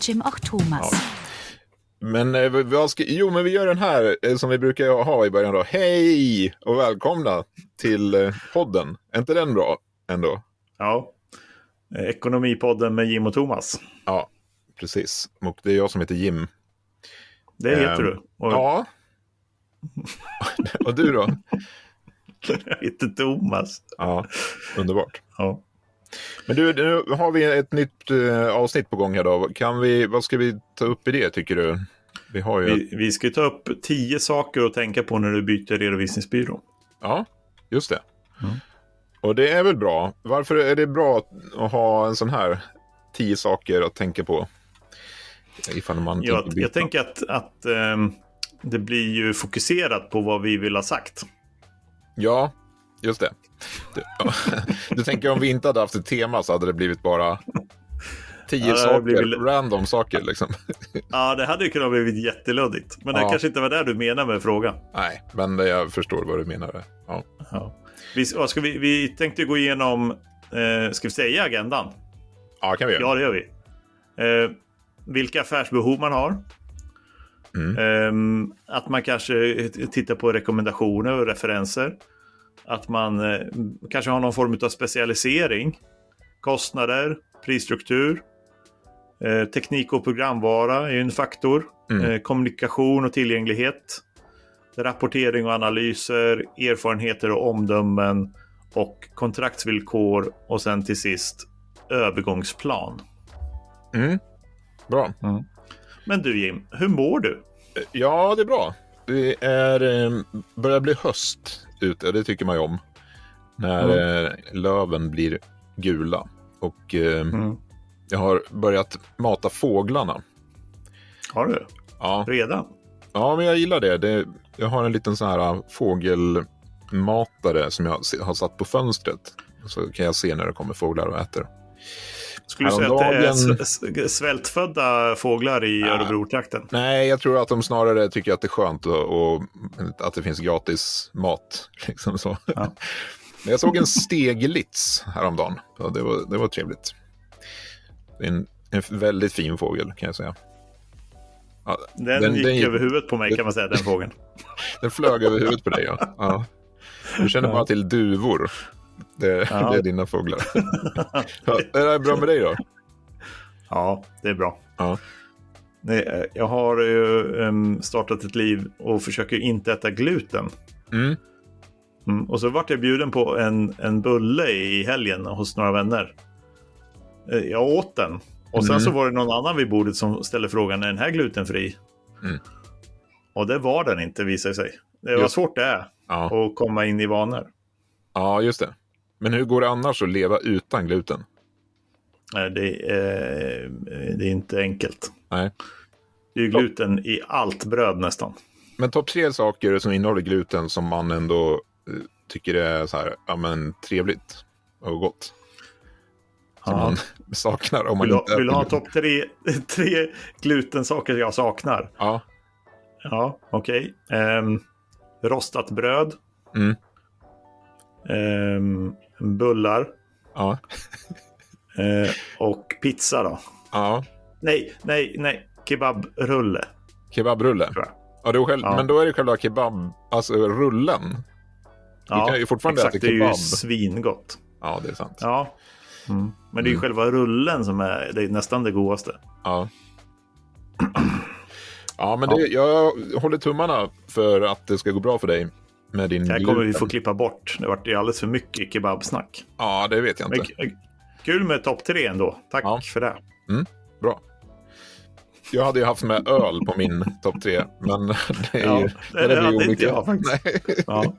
Jim och Thomas. Men eh, vad ska, jo, men vi gör den här eh, som vi brukar ha i början då. Hej och välkomna till eh, podden. Är inte den bra ändå? Ja. Ekonomipodden med Jim och Thomas. Ja, precis. Och det är jag som heter Jim. Det heter Ehm, du. Och Ja. och du då? jag heter Thomas. Ja, underbart. Ja. Men du, nu har vi ett nytt eh, avsnitt på gång här då. Kan vi, vad ska vi ta upp i det tycker du? Vi har ju... Vi, vi ska ta upp tio saker att tänka på när du byter redovisningsbyrå. Ja, just det. Mm. Och det är väl bra. Varför är det bra att ha en sån här tio saker att tänka på? Ifall man Jag, tänker byta. jag tänker att, att ehm, det blir ju fokuserat på vad vi vill ha sagt. Ja, just det. Du, du tänker om vi inte hade haft ett tema så hade det blivit bara tio Ja, saker, blivit- random saker liksom. Ja, det hade ju kunnat bli jätteluddigt. Men det Ja. kanske inte var det du menar med frågan. Nej, men jag förstår vad du menar. Ja, Ja. Vi, ska vi, vi tänkte gå igenom, eh, ska vi säga agendan? ja kan vi göra. Ja, det gör vi. Eh, vilka affärsbehov man har. Mm. Eh, att man kanske tittar på rekommendationer och referenser. Att man eh, kanske har någon form av specialisering. Kostnader, prisstruktur. Eh, teknik och programvara är en faktor. Mm. Eh, kommunikation och tillgänglighet. Rapportering och analyser, erfarenheter och omdömen och kontraktsvillkor och sen till sist övergångsplan. Mm. Bra. Men du Jim, hur mår du? Ja, det är bra. Det är, eh, börjar bli höst ute, det tycker man ju om. När eh, löven blir gula. Och eh, Mm. jag har börjat mata fåglarna. Har du? Ja, Redan? ja men jag gillar det. det. Jag har en liten sån här eh, fågelmatare som jag har satt på fönstret. Så kan jag se när det kommer fåglar och äter. Skulle du säga att det är svältfödda fåglar i Ja. Örebro-trakten? Nej, jag tror att de snarare tycker att det är skönt och, och att det finns gratis mat. Liksom så. Ja. Men jag såg en steglitz häromdagen. Ja, det, var, det var trevligt. En, en väldigt fin fågel kan jag säga. Ja, Den, gick den, över huvudet på mig kan man säga, den fågeln. den flög över huvudet på dig. Ja. Ja. Du känner bara till duvor. Det, Ja. det är dina fåglar. Ja, är det bra med dig då? Ja, det är bra. Ja. Nej, eh, Jag har ju em, startat ett liv och försöker inte äta gluten. Mm. Mm. Och så vart jag bjuden på en, en bulle i helgen hos några vänner. Eh, Jag åt den. Och sen Mm. så var det någon annan vid bordet som ställde frågan, är den här glutenfri? Mm. Och det var den inte visade sig. Det var Just- svårt det är Ja. att komma in i vanor. ja, just det. Men hur går det annars att leva utan gluten? Eh, Det är, det är inte enkelt. Nej. Det är ju gluten i allt bröd nästan. Men topp tre saker som innehåller gluten som man ändå eh, tycker är så här, ja, men, trevligt och gott. Som Ja. man saknar om man Vill inte vill du ha topp tre, tre glutensaker jag saknar? Ja. Ja, okej. Ehm, rostat bröd. Mm. Ehm, bullar. Ja. Eh, och pizza då. ja. Nej, nej, nej. Kebabrulle. Kebabrulle. Ja, då själv, Ja. Men då är det själva kebab, alltså rullen. kan ju fortfarande exakt. äta Det är ju kebab. svingott. Ja, det är sant. Ja. Mm. Men det är ju Mm. själva rullen som är det är nästan det godaste. Ja. Ja, men det, jag håller tummarna för att det ska gå bra för dig med din Det här kommer vi få klippa bort. Det vart alldeles för mycket kebabsnack. Ja, det vet jag Men inte. k- kul med topp tre ändå. Tack Ja. för det. Bra. Jag hade ju haft med öl på min topp tre, men det är Ja, ju... det- det blir hade olika. inte jag faktiskt. Nej. Ja.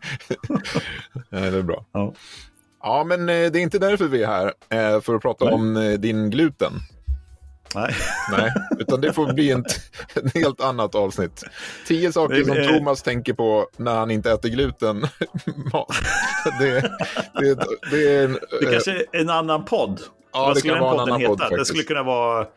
Nej, det är bra. Ja. Ja, men eh, det är inte därför vi är här, eh, för att prata Nej. om eh, din gluten. Nej. Nej, utan det får bli en, ett helt annat avsnitt. Tio saker Det- som Thomas tänker på när han inte äter gluten. Det, det, det är en... Det eh, kanske är en annan podd. Ja, Vad det skulle den podden heta? podd det skulle kunna vara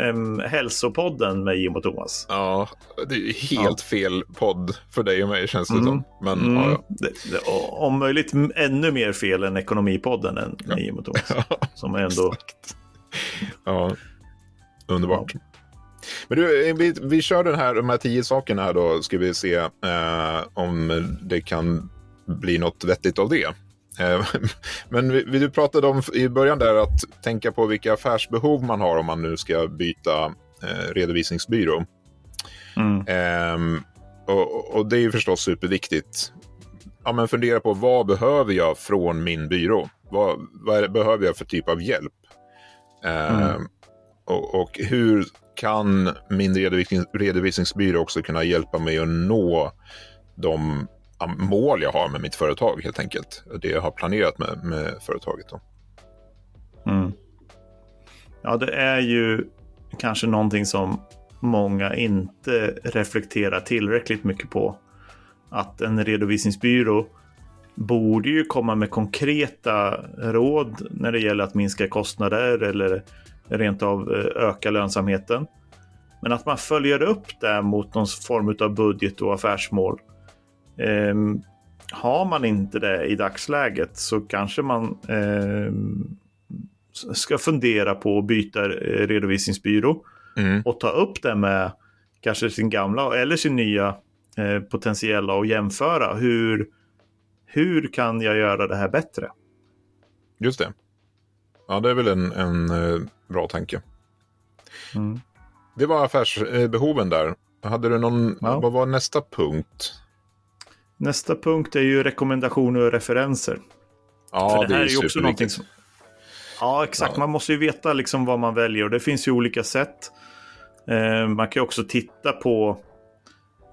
um, Hälsopodden med Jim och Thomas. Ja, det är helt fel podd för dig och mig känns det Mm. som. Men Mm. ja, ja. Det, det, om möjligt ännu mer fel än Ekonomipodden än med Jim och Thomas. Som ändå... ja. Underbart. Men du, vi, vi kör den här, de här tio sakerna här då, ska vi se eh, om det kan bli något vettigt av det. Eh, men vi, du pratade om i början där att tänka på vilka affärsbehov man har om man nu ska byta eh, redovisningsbyrå. Mm. Eh, och, och, det är ju förstås superviktigt. Ja, men fundera på vad behöver jag från min byrå? Vad, vad behöver jag för typ av hjälp? Eh, mm och, och, hur kan min redovisning, redovisningsbyrå också kunna hjälpa mig att nå de mål jag har med mitt företag helt enkelt. Det jag har planerat med, med företaget. Då. Mm. Ja, det är ju kanske någonting som många inte reflekterar tillräckligt mycket på. Att en redovisningsbyrå borde ju komma med konkreta råd när det gäller att minska kostnader eller rent av eh, öka lönsamheten. Men att man följer upp det mot någon form av budget och affärsmål. Um, har man inte det i dagsläget så kanske man um, ska fundera på att byta eh, redovisningsbyrå mm. och ta upp det med kanske sin gamla eller sin nya eh, potentiella och jämföra hur, hur kan jag göra det här bättre? Just det. Ja, det är väl en, en eh, bra tanke. Mm. Det var affärsbehoven där. Hade du någon, ja. vad var nästa punkt? Nästa punkt är ju rekommendationer och referenser. Ja, För det, det här är, ju också någonting som... Ja, exakt. Ja. Man måste ju veta liksom vad man väljer och det finns ju olika sätt. Eh, man kan ju också titta på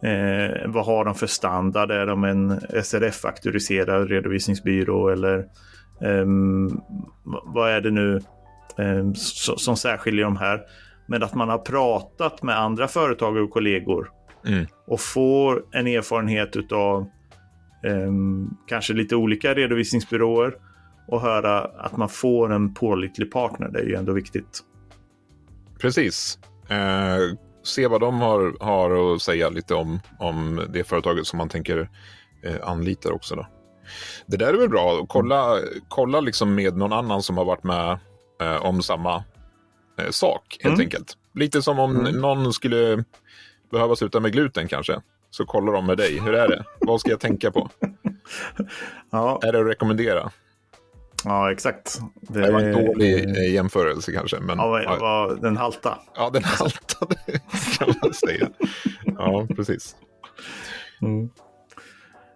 eh, vad har de för standard? Är de en SRF-auktoriserad redovisningsbyrå eller eh, vad är det nu eh, som särskiljer de här? Men att man har pratat med andra företag och kollegor mm. och får en erfarenhet av eh, kanske lite olika redovisningsbyråer och höra att man får en pålitlig partner. Det är ju ändå viktigt. Precis. Eh, se vad de har, har att säga lite om, om det företaget som man tänker eh, anlita också. Då. Det där är väl bra. Kolla, kolla liksom med någon annan som har varit med eh, om samma eh, sak helt mm. enkelt. Lite som om mm. någon skulle behöva sluta med gluten kanske. Så kollar de med dig. Hur är det? Vad ska jag tänka på? ja. Är det att rekommendera? Ja, exakt. Det, det var en dålig eh, jämförelse kanske. Men, ja, ja. den halta. Ja, den haltade kan man säga. Ja, precis. Mm.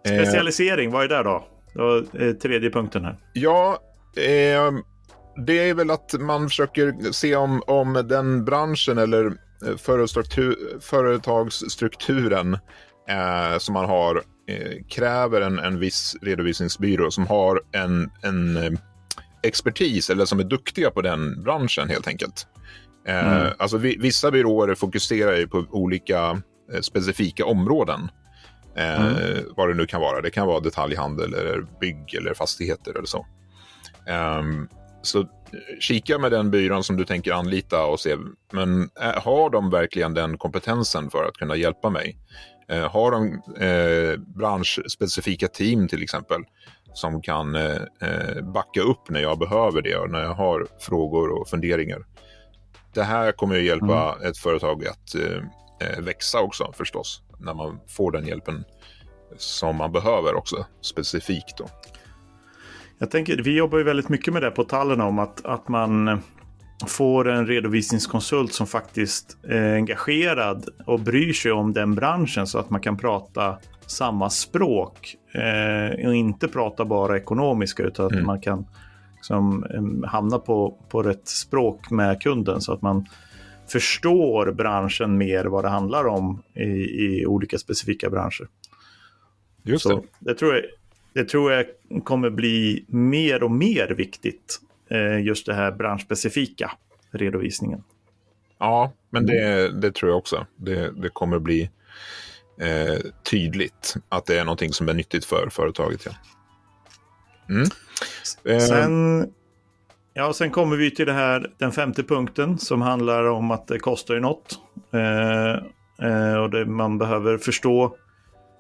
Specialisering, vad är det då? Det var eh, tredje punkten här. Ja, eh, det är väl att man försöker se om, om den branschen eller eh, företagsstrukturen eh, som man har eh, kräver en, en viss redovisningsbyrå som har en, en eh, expertis eller som är duktiga på den branschen helt enkelt. Eh, mm. Alltså vissa byråer fokuserar ju på olika specifika områden. Mm. Vad det nu kan vara. Det kan vara detaljhandel, eller bygg eller fastigheter eller så. Um, så kika med den byrån som du tänker anlita och se, men har de verkligen den kompetensen för att kunna hjälpa mig? Eh, har de eh, branschspecifika team till exempel som kan eh, eh, backa upp när jag behöver det och när jag har frågor och funderingar. Det här kommer att hjälpa mm. ett företag att eh, eh, växa också förstås, när man får den hjälpen som man behöver också specifikt. Då. Jag tänker, vi jobbar ju väldigt mycket med det på Tallen om att, att man får en redovisningskonsult som faktiskt är engagerad och bryr sig om den branschen så att man kan prata samma språk eh, och inte prata bara ekonomiska utan att mm. man kan liksom, hamna på, på rätt språk med kunden så att man förstår branschen mer vad det handlar om i, i olika specifika branscher. Just så det. det tror jag det tror jag kommer bli mer och mer viktigt. Eh, just det här branschspecifika redovisningen. Ja, men det, det tror jag också. Det, det kommer bli eh, tydligt att det är någonting som är nyttigt för företaget. Ja. Mm. Eh, sen, ja, sen kommer vi till det här, den femte punkten som handlar om att det kostar ju något. Eh, eh, och det, man behöver förstå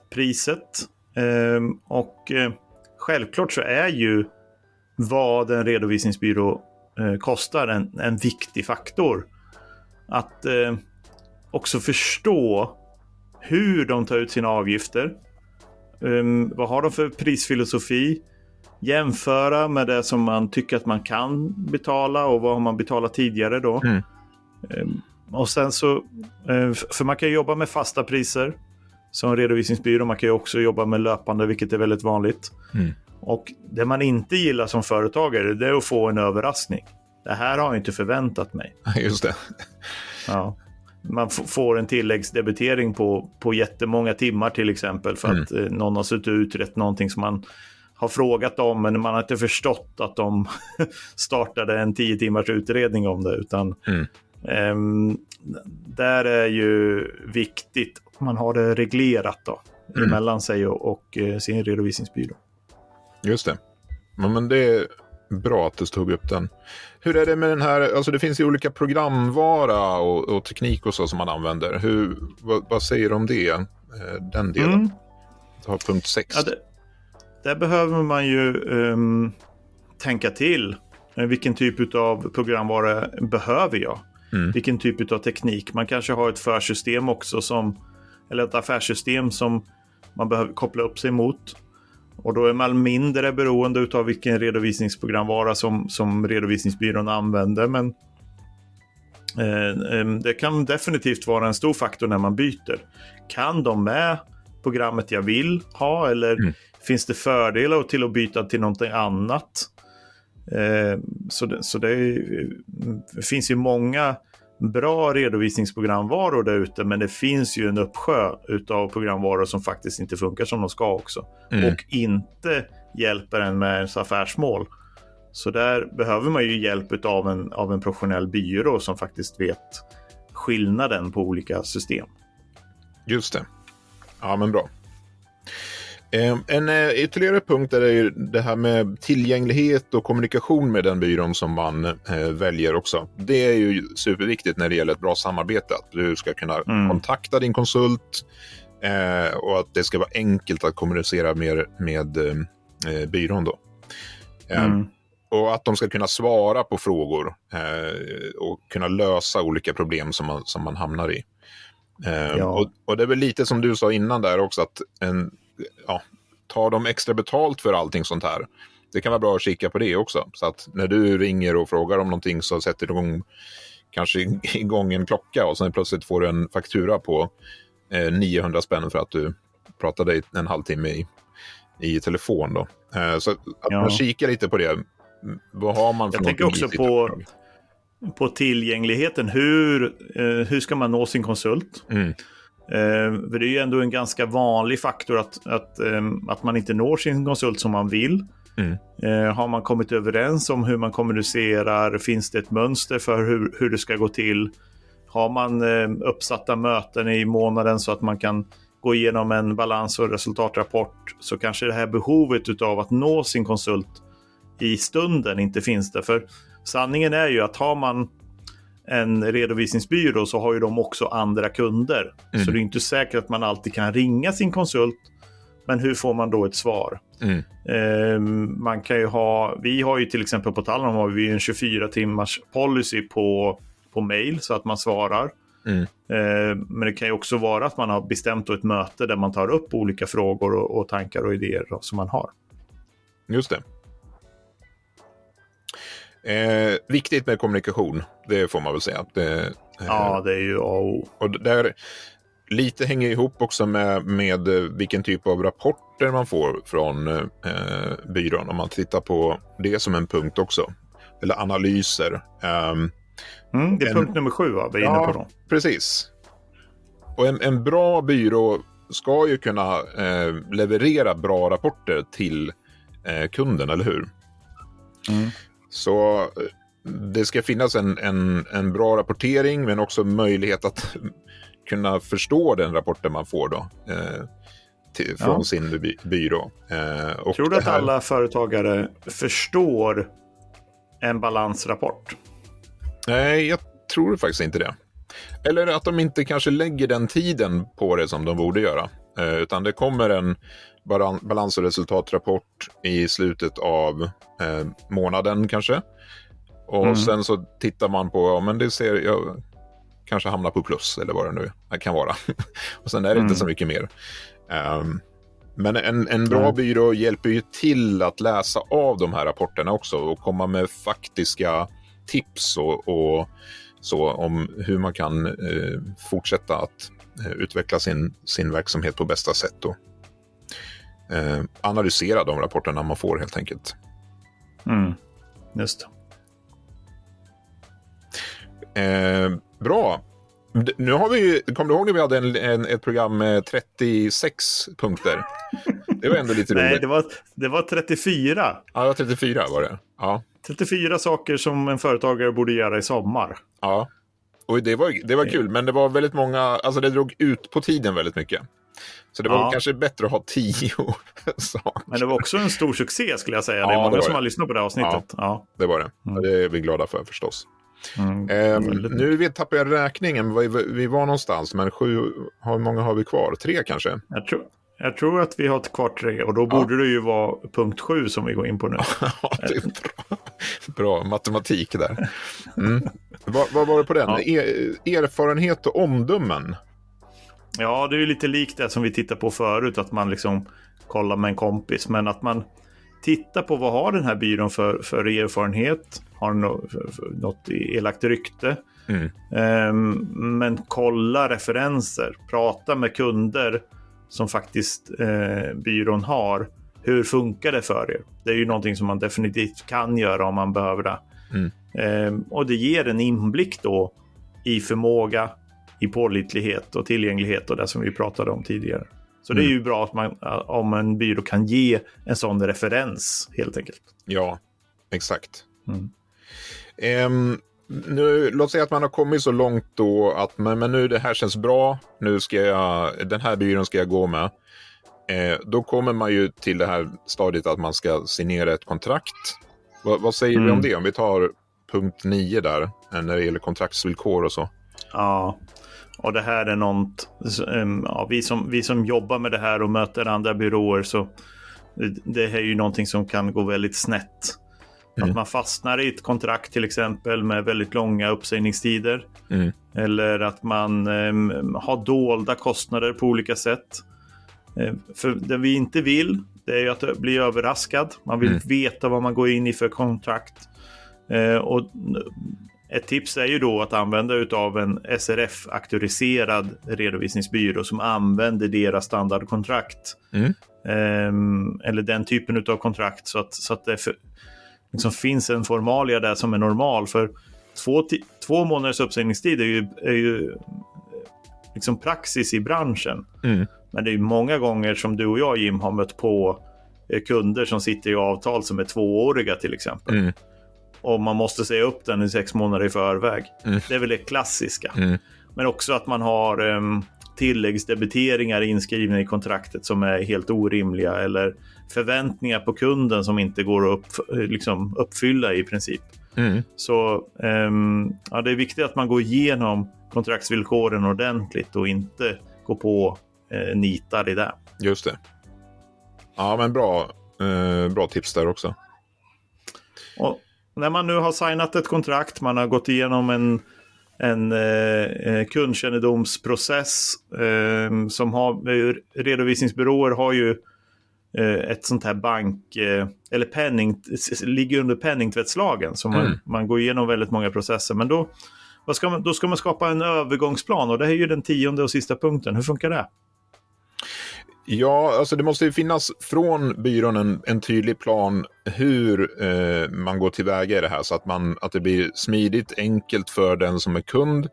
priset Eh, och eh, självklart så är ju vad en redovisningsbyrå eh, kostar en, en viktig faktor. Att eh, också förstå hur de tar ut sina avgifter. Eh, vad har de för prisfilosofi? Jämföra med det som man tycker att man kan betala och vad har man betalat tidigare då. Mm. Um, och sen så, uh, för man kan jobba med fasta priser som redovisningsbyrå. Man kan ju också jobba med löpande, vilket är väldigt vanligt. Mm. Och det man inte gillar som företagare, det är att få en överraskning. Det här har jag inte förväntat mig. Just det. Ja. Man får en tilläggsdebitering på, på jättemånga timmar till exempel för mm. att eh, någon har suttit och utrett någonting som man har frågat om men man har inte förstått att de startade en tio timmars utredning om det. Utan, mm. um, där är ju viktigt att man har det reglerat då, mm. mellan sig och, och uh, sin redovisningsbyrå. Just det. Ja, men det är bra att du tog upp den. Hur är det med den här, alltså det finns ju olika programvara och, och teknik och så som man använder. Hur, vad, vad säger du om det, eh, den delen? Mm. Ta punkt 6. Ja, det, där behöver man ju um, tänka till. Eh, vilken typ av programvara behöver jag? Mm. Vilken typ av teknik? Man kanske har ett försystem också som, eller ett affärssystem som man behöver koppla upp sig mot. Och då är man mindre beroende av vilken redovisningsprogramvara som, som redovisningsbyrån använder. Men eh, det kan definitivt vara en stor faktor när man byter. Kan de med programmet jag vill ha eller mm. finns det fördelar till att byta till någonting annat? Eh, så det, så det, är, det finns ju många bra redovisningsprogramvaror där ute men det finns ju en uppsjö av programvaror som faktiskt inte funkar som de ska också. Mm. Och inte hjälper en med ens affärsmål. Så där behöver man ju hjälp av en, av en professionell byrå som faktiskt vet skillnaden på olika system. Just det. Ja, men bra. Ehm, en eh, ytterligare punkt är det, här med tillgänglighet och kommunikation med den byrån som man eh, väljer också. Det är ju superviktigt när det gäller ett bra samarbete. Att du ska kunna mm. kontakta din konsult eh, och att det ska vara enkelt att kommunicera med, med byrån. Då. Ehm, mm. Och att de ska kunna svara på frågor och kunna lösa olika problem som man, som man hamnar i. Ehm, ja. Och, och, det är väl lite som du sa innan där också, att en ja, tar de extra betalt för allting sånt här? Det kan vara bra att kika på det också. Så att när du ringer och frågar om någonting så sätter du igång, kanske igång en klocka och sen plötsligt får du en faktura på eh, 900 spänn för att du pratade en halvtimme i, i telefon. Då. Eh, så att ja. man kikar lite på det. Vad har man för Jag tänker också på, på tillgängligheten. Hur, eh, hur ska man nå sin konsult? Mm. Eh, för det är ju ändå en ganska vanlig faktor att, att, eh, att man inte når sin konsult som man vill. Mm. Eh, har man kommit överens om hur man kommunicerar? Finns det ett mönster för hur, hur det ska gå till? Har man eh, uppsatta möten i månaden så att man kan gå igenom en balans och resultatrapport så kanske det här behovet av att nå sin konsult i stunden inte finns där. För sanningen är ju att har man en redovisningsbyrå så har ju de också andra kunder. Mm. Så det är inte säkert att man alltid kan ringa sin konsult. Men hur får man då ett svar? Mm. Eh, man kan ju ha, vi har ju till exempel på Talon har vi en 24 timmars policy på, på mail så att man svarar. Mm. Eh, men det kan ju också vara att man har bestämt ett möte där man tar upp olika frågor och, och tankar och idéer som man har. Just det. Eh, viktigt med kommunikation, det får man väl säga. Det, eh, ja, det är ju A och O. Och där, lite hänger ihop också med, med vilken typ av rapporter man får från eh, byrån. Om man tittar på det som en punkt också. Eller analyser. Um, mm, det är en, punkt nummer sju va? vi är ja, inne på. Då. Precis. Och en, en bra byrå ska ju kunna eh, leverera bra rapporter till eh, kunden, eller hur? Mm. Så det ska finnas en, en, en bra rapportering men också möjlighet att kunna förstå den rapporten man får då, eh, till, från ja. sin by, byrå. Eh, tror du att här... alla företagare förstår en balansrapport? Nej, jag tror faktiskt inte det. Eller att de inte kanske lägger den tiden på det som de borde göra. Eh, utan det kommer en balans och resultatrapport i slutet av eh, månaden kanske. Och mm. sen så tittar man på, ja men det ser, ja, kanske hamna på plus eller vad det nu kan vara. och sen är det mm. inte så mycket mer. Um, men en, en bra mm. byrå hjälper ju till att läsa av de här rapporterna också och komma med faktiska tips och, och så om hur man kan eh, fortsätta att eh, utveckla sin, sin verksamhet på bästa sätt eh, analysera de rapporterna man får helt enkelt. Mm. Just eh, Bra. Nu har vi, kommer du ihåg när vi hade en, en, ett program med 36 punkter? Det var ändå lite roligt. Nej, det var, det var 34. Ja, det var 34 var det. Ja. 34 saker som en företagare borde göra i sommar. Ja, och det var, det var kul, men det var väldigt många, alltså det drog ut på tiden väldigt mycket. Så det var ja. kanske bättre att ha tio saker. Men det var också en stor succé skulle jag säga. Ja, det är många det som det. har lyssnat på det avsnittet. Ja, det var det. Mm. Det är vi glada för förstås. Mm. Ehm, nu vi tappar jag räkningen, vi, vi var någonstans, men sju, hur många har vi kvar? Tre kanske? Jag tror, jag tror att vi har kvar tre och då borde det ju vara punkt sju som vi går in på nu. ja, det är bra. bra matematik där. Mm. vad, vad, var det på den? Ja. Er, erfarenhet och omdömen? Ja, det är ju lite likt det som vi tittade på förut, att man liksom kollar med en kompis, men att man tittar på vad har den här byrån för, för erfarenhet? Har den något, elakt rykte? Mm. Um, men kolla referenser, prata med kunder som faktiskt uh, byrån har. Hur funkar det för er? Det är ju någonting som man definitivt kan göra om man behöver det. Mm. Um, och det ger en inblick då i förmåga, i pålitlighet och tillgänglighet och det som vi pratade om tidigare. Så mm. det är mm. ju bra att man, om en byrå kan ge en sån referens helt enkelt. Ja, exakt. Mm. Um, nu, låt säga att man har kommit så långt då att men, men nu det här känns bra, nu ska jag, den här byrån ska jag gå med. Eh, då kommer man ju till det här stadiet att man ska signera ett kontrakt. Va, vad säger mm. vi om mm. det? Om vi tar punkt 9 där, eh, när det gäller kontraktsvillkor och så. Ja, och det här är något, ja, vi, som, vi som jobbar med det här och möter andra byråer så det här är ju någonting som kan gå väldigt snett. Mm. Att man fastnar i ett kontrakt till exempel med väldigt långa uppsägningstider. Mm. Eller att man um, har dolda kostnader på olika sätt. Uh, för det vi inte vill, det är ju att bli överraskad. Man vill mm. veta vad man går in i för kontrakt. Uh, och ett tips är ju då att använda utav en SRF-auktoriserad redovisningsbyrå som använder deras standardkontrakt. Mm. Um, eller den typen av kontrakt så att, så att det för, liksom finns en formalia där som är normal. För två, två månaders uppsägningstid är ju, är ju liksom praxis i branschen. Mm. Men det är många gånger som du och jag Jim har mött på kunder som sitter i avtal som är tvååriga till exempel. Mm och man måste säga upp den i sex månader i förväg. Mm. Det är väl det klassiska. Mm. Men också att man har um, tilläggsdebiteringar inskrivna i kontraktet som är helt orimliga eller förväntningar på kunden som inte går att upp, liksom, uppfylla i princip. Mm. Så um, ja, det är viktigt att man går igenom kontraktsvillkoren ordentligt och inte går på eh, nitar i det. Just det. Ja, men bra, eh, bra tips där också. Och när man nu har signat ett kontrakt, man har gått igenom en, en eh, eh kundkännedomsprocess eh, som har, redovisningsbyråer har ju eh, ett sånt här bank, eh, eller penning, ligger under penningtvättslagen. Så man, mm. man går igenom väldigt många processer. Men då, ska man, då ska man skapa en övergångsplan och det är ju den tionde och sista punkten. Hur funkar det? Ja, alltså det måste ju finnas från byrån en, en tydlig plan hur eh, man går tillväga i det här så att, man, att det blir smidigt, enkelt för den som är kund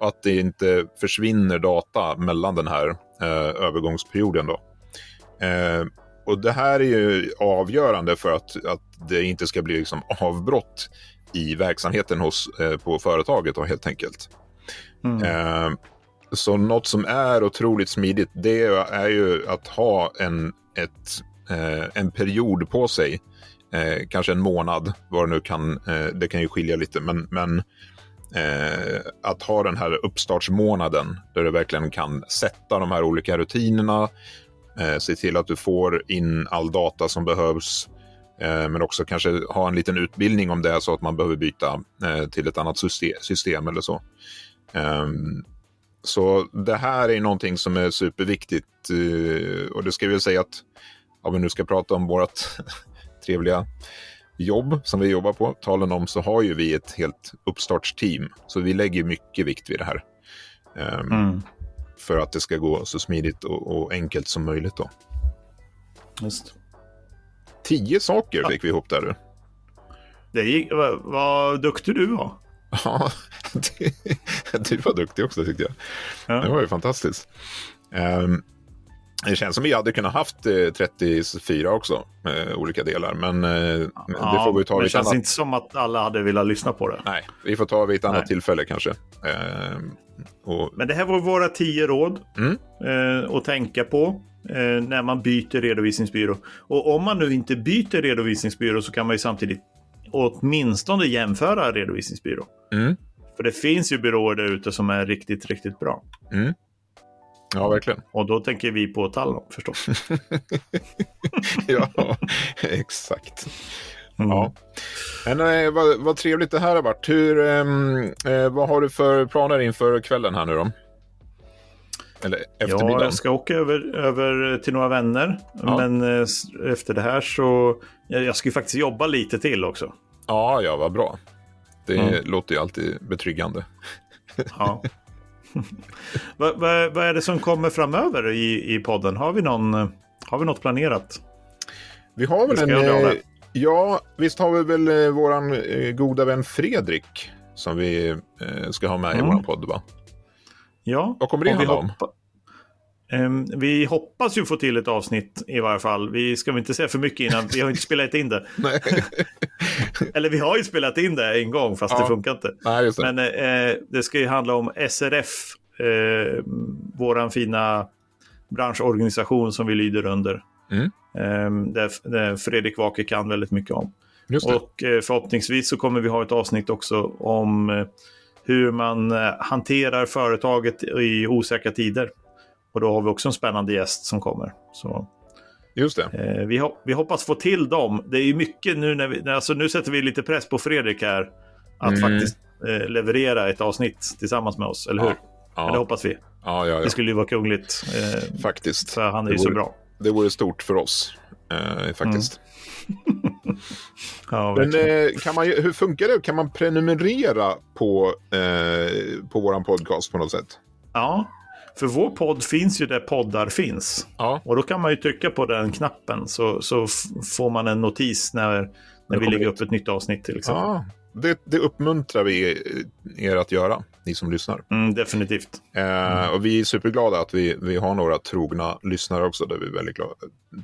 och att det inte försvinner data mellan den här eh, övergångsperioden. Då. Eh, och Det här är ju avgörande för att, att det inte ska bli liksom avbrott i verksamheten hos, eh, på företaget då, helt enkelt. Mm. Så något som är otroligt smidigt det är ju att ha en, ett, eh, en period på sig. Eh, kanske en månad, vad det nu kan. Eh, det kan ju skilja lite, men, men eh, att ha den här uppstartsmånaden där du verkligen kan sätta de här olika rutinerna. Eh, se till att du får in all data som behövs. Eh, men också kanske ha en liten utbildning om det är så att man behöver byta eh, till ett annat system eller så. Ehm, så det här är någonting som är superviktigt. Uh, och det ska vi säga att om vi nu ska prata om vårt trevliga jobb som vi jobbar på, talen om, så har ju vi ett helt uppstartsteam. Så vi lägger mycket vikt vid det här. Um, mm. För att det ska gå så smidigt och, och enkelt som möjligt. Då. Just. Tio saker ja. fick vi ihop där. Det gick, vad, vad duktig du var. Ja, du var duktig också tyckte jag. Ja. Det var ju fantastiskt. Um, det känns som vi hade kunnat haft eh, 34 också, eh, olika delar. Men eh, ja, det får vi ta vid Det känns annat... inte som att alla hade velat lyssna på det. Nej, vi får ta vid ett annat Nej. tillfälle kanske. Eh, och... Men det här var våra tio råd mm. eh, att tänka på när man byter redovisningsbyrå. Och om man nu inte byter redovisningsbyrå så kan man ju samtidigt åtminstone jämföra redovisningsbyrå. Mm. För det finns ju byråer där ute som är riktigt, riktigt bra. Mm. Ja, verkligen. Och då tänker vi på Talon förstås. ja, exakt. Mm. Ja. Men, eh, vad, vad trevligt det här har varit. Hur, ehm, eh, vad har du för planer inför kvällen här nu då? Eller eftermiddagen? Ja, jag ska åka över, över till några vänner. Ja. Men eh, efter det här så... Jag, ska ju faktiskt jobba lite till också. Ja, ja, vad bra. Det mm. låter ju alltid betryggande. ja. vad, vad, vad, är det som kommer framöver i, i podden? Har vi, någon, har vi något planerat? Vi har väl en... Eh, ja, visst har vi väl eh, våran eh, goda vän Fredrik som vi eh, ska ha med mm. i våran podd, va? Ja. Vad kommer det handla om? Um, vi hoppas ju få till ett avsnitt i varje fall. Vi ska väl inte säga för mycket innan, vi har inte spelat in det. Eller vi har ju spelat in det en gång fast ja. det funkar inte. Nej, det. Men uh, det ska ju handla om SRF, uh, våran fina branschorganisation som vi lyder under. Mm. Um, där, där Fredrik Wake kan väldigt mycket om. Och uh, förhoppningsvis så kommer vi ha ett avsnitt också om hur man hanterar företaget i osäkra tider. Och då har vi också en spännande gäst som kommer. Så, Just det. Eh, vi, ho vi hoppas få till dem. Det är mycket nu när vi, alltså nu sätter vi lite press på Fredrik här. Att mm. faktiskt eh, leverera ett avsnitt tillsammans med oss, eller hur? Ja. ja. Men det hoppas vi. Ja, ja, ja. Det skulle ju vara kungligt. Eh, faktiskt. För han är ju så bra. Det vore stort för oss, eh, faktiskt. Mm. Ja, Men eh, kan man, hur funkar det? Kan man prenumerera på, eh, på vår podcast på något sätt? Ja, för vår podd finns ju där poddar finns. Ja. Och då kan man ju trycka på den knappen så, så får man en notis när, när vi lägger upp ett nytt avsnitt till exempel. Ja, det, det uppmuntrar vi er att göra, ni som lyssnar. Mm, definitivt. Eh, och vi är superglada att vi, vi har några trogna lyssnare också. Vi är väldigt glada.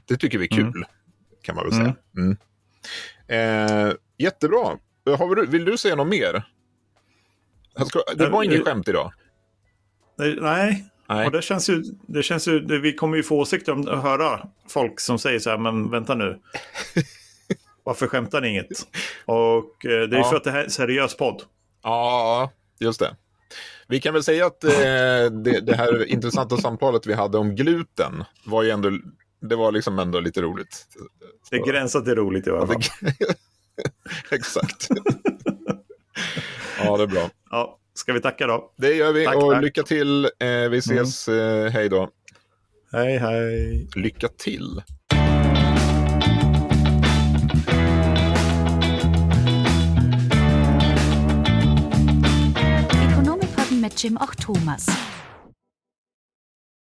Det tycker vi är kul, mm. kan man väl säga. Eh, jättebra. Har vill du säga något mer? Det var inget skämt idag. Nej, Nej. Och det känns ju, det känns ju, det, vi kommer ju få åsikter om att höra folk som säger så här, men vänta nu. Varför skämtar ni inget? Och eh, det är ja. för att det här är en seriös podd. Ja, just det. Vi kan väl säga att eh, det, det, här intressanta samtalet vi hade om gluten var ju ändå, det var liksom ändå lite roligt. Så. Det gränsar till roligt i alla fall. Exakt. ja, det är bra. Ja. Ska vi tacka då? Det gör vi tack, och tack. lycka till. Eh, vi ses. Mm. Eh, hej då. Hej, hej. Lycka till. Ekonomipodden med Jim och Thomas.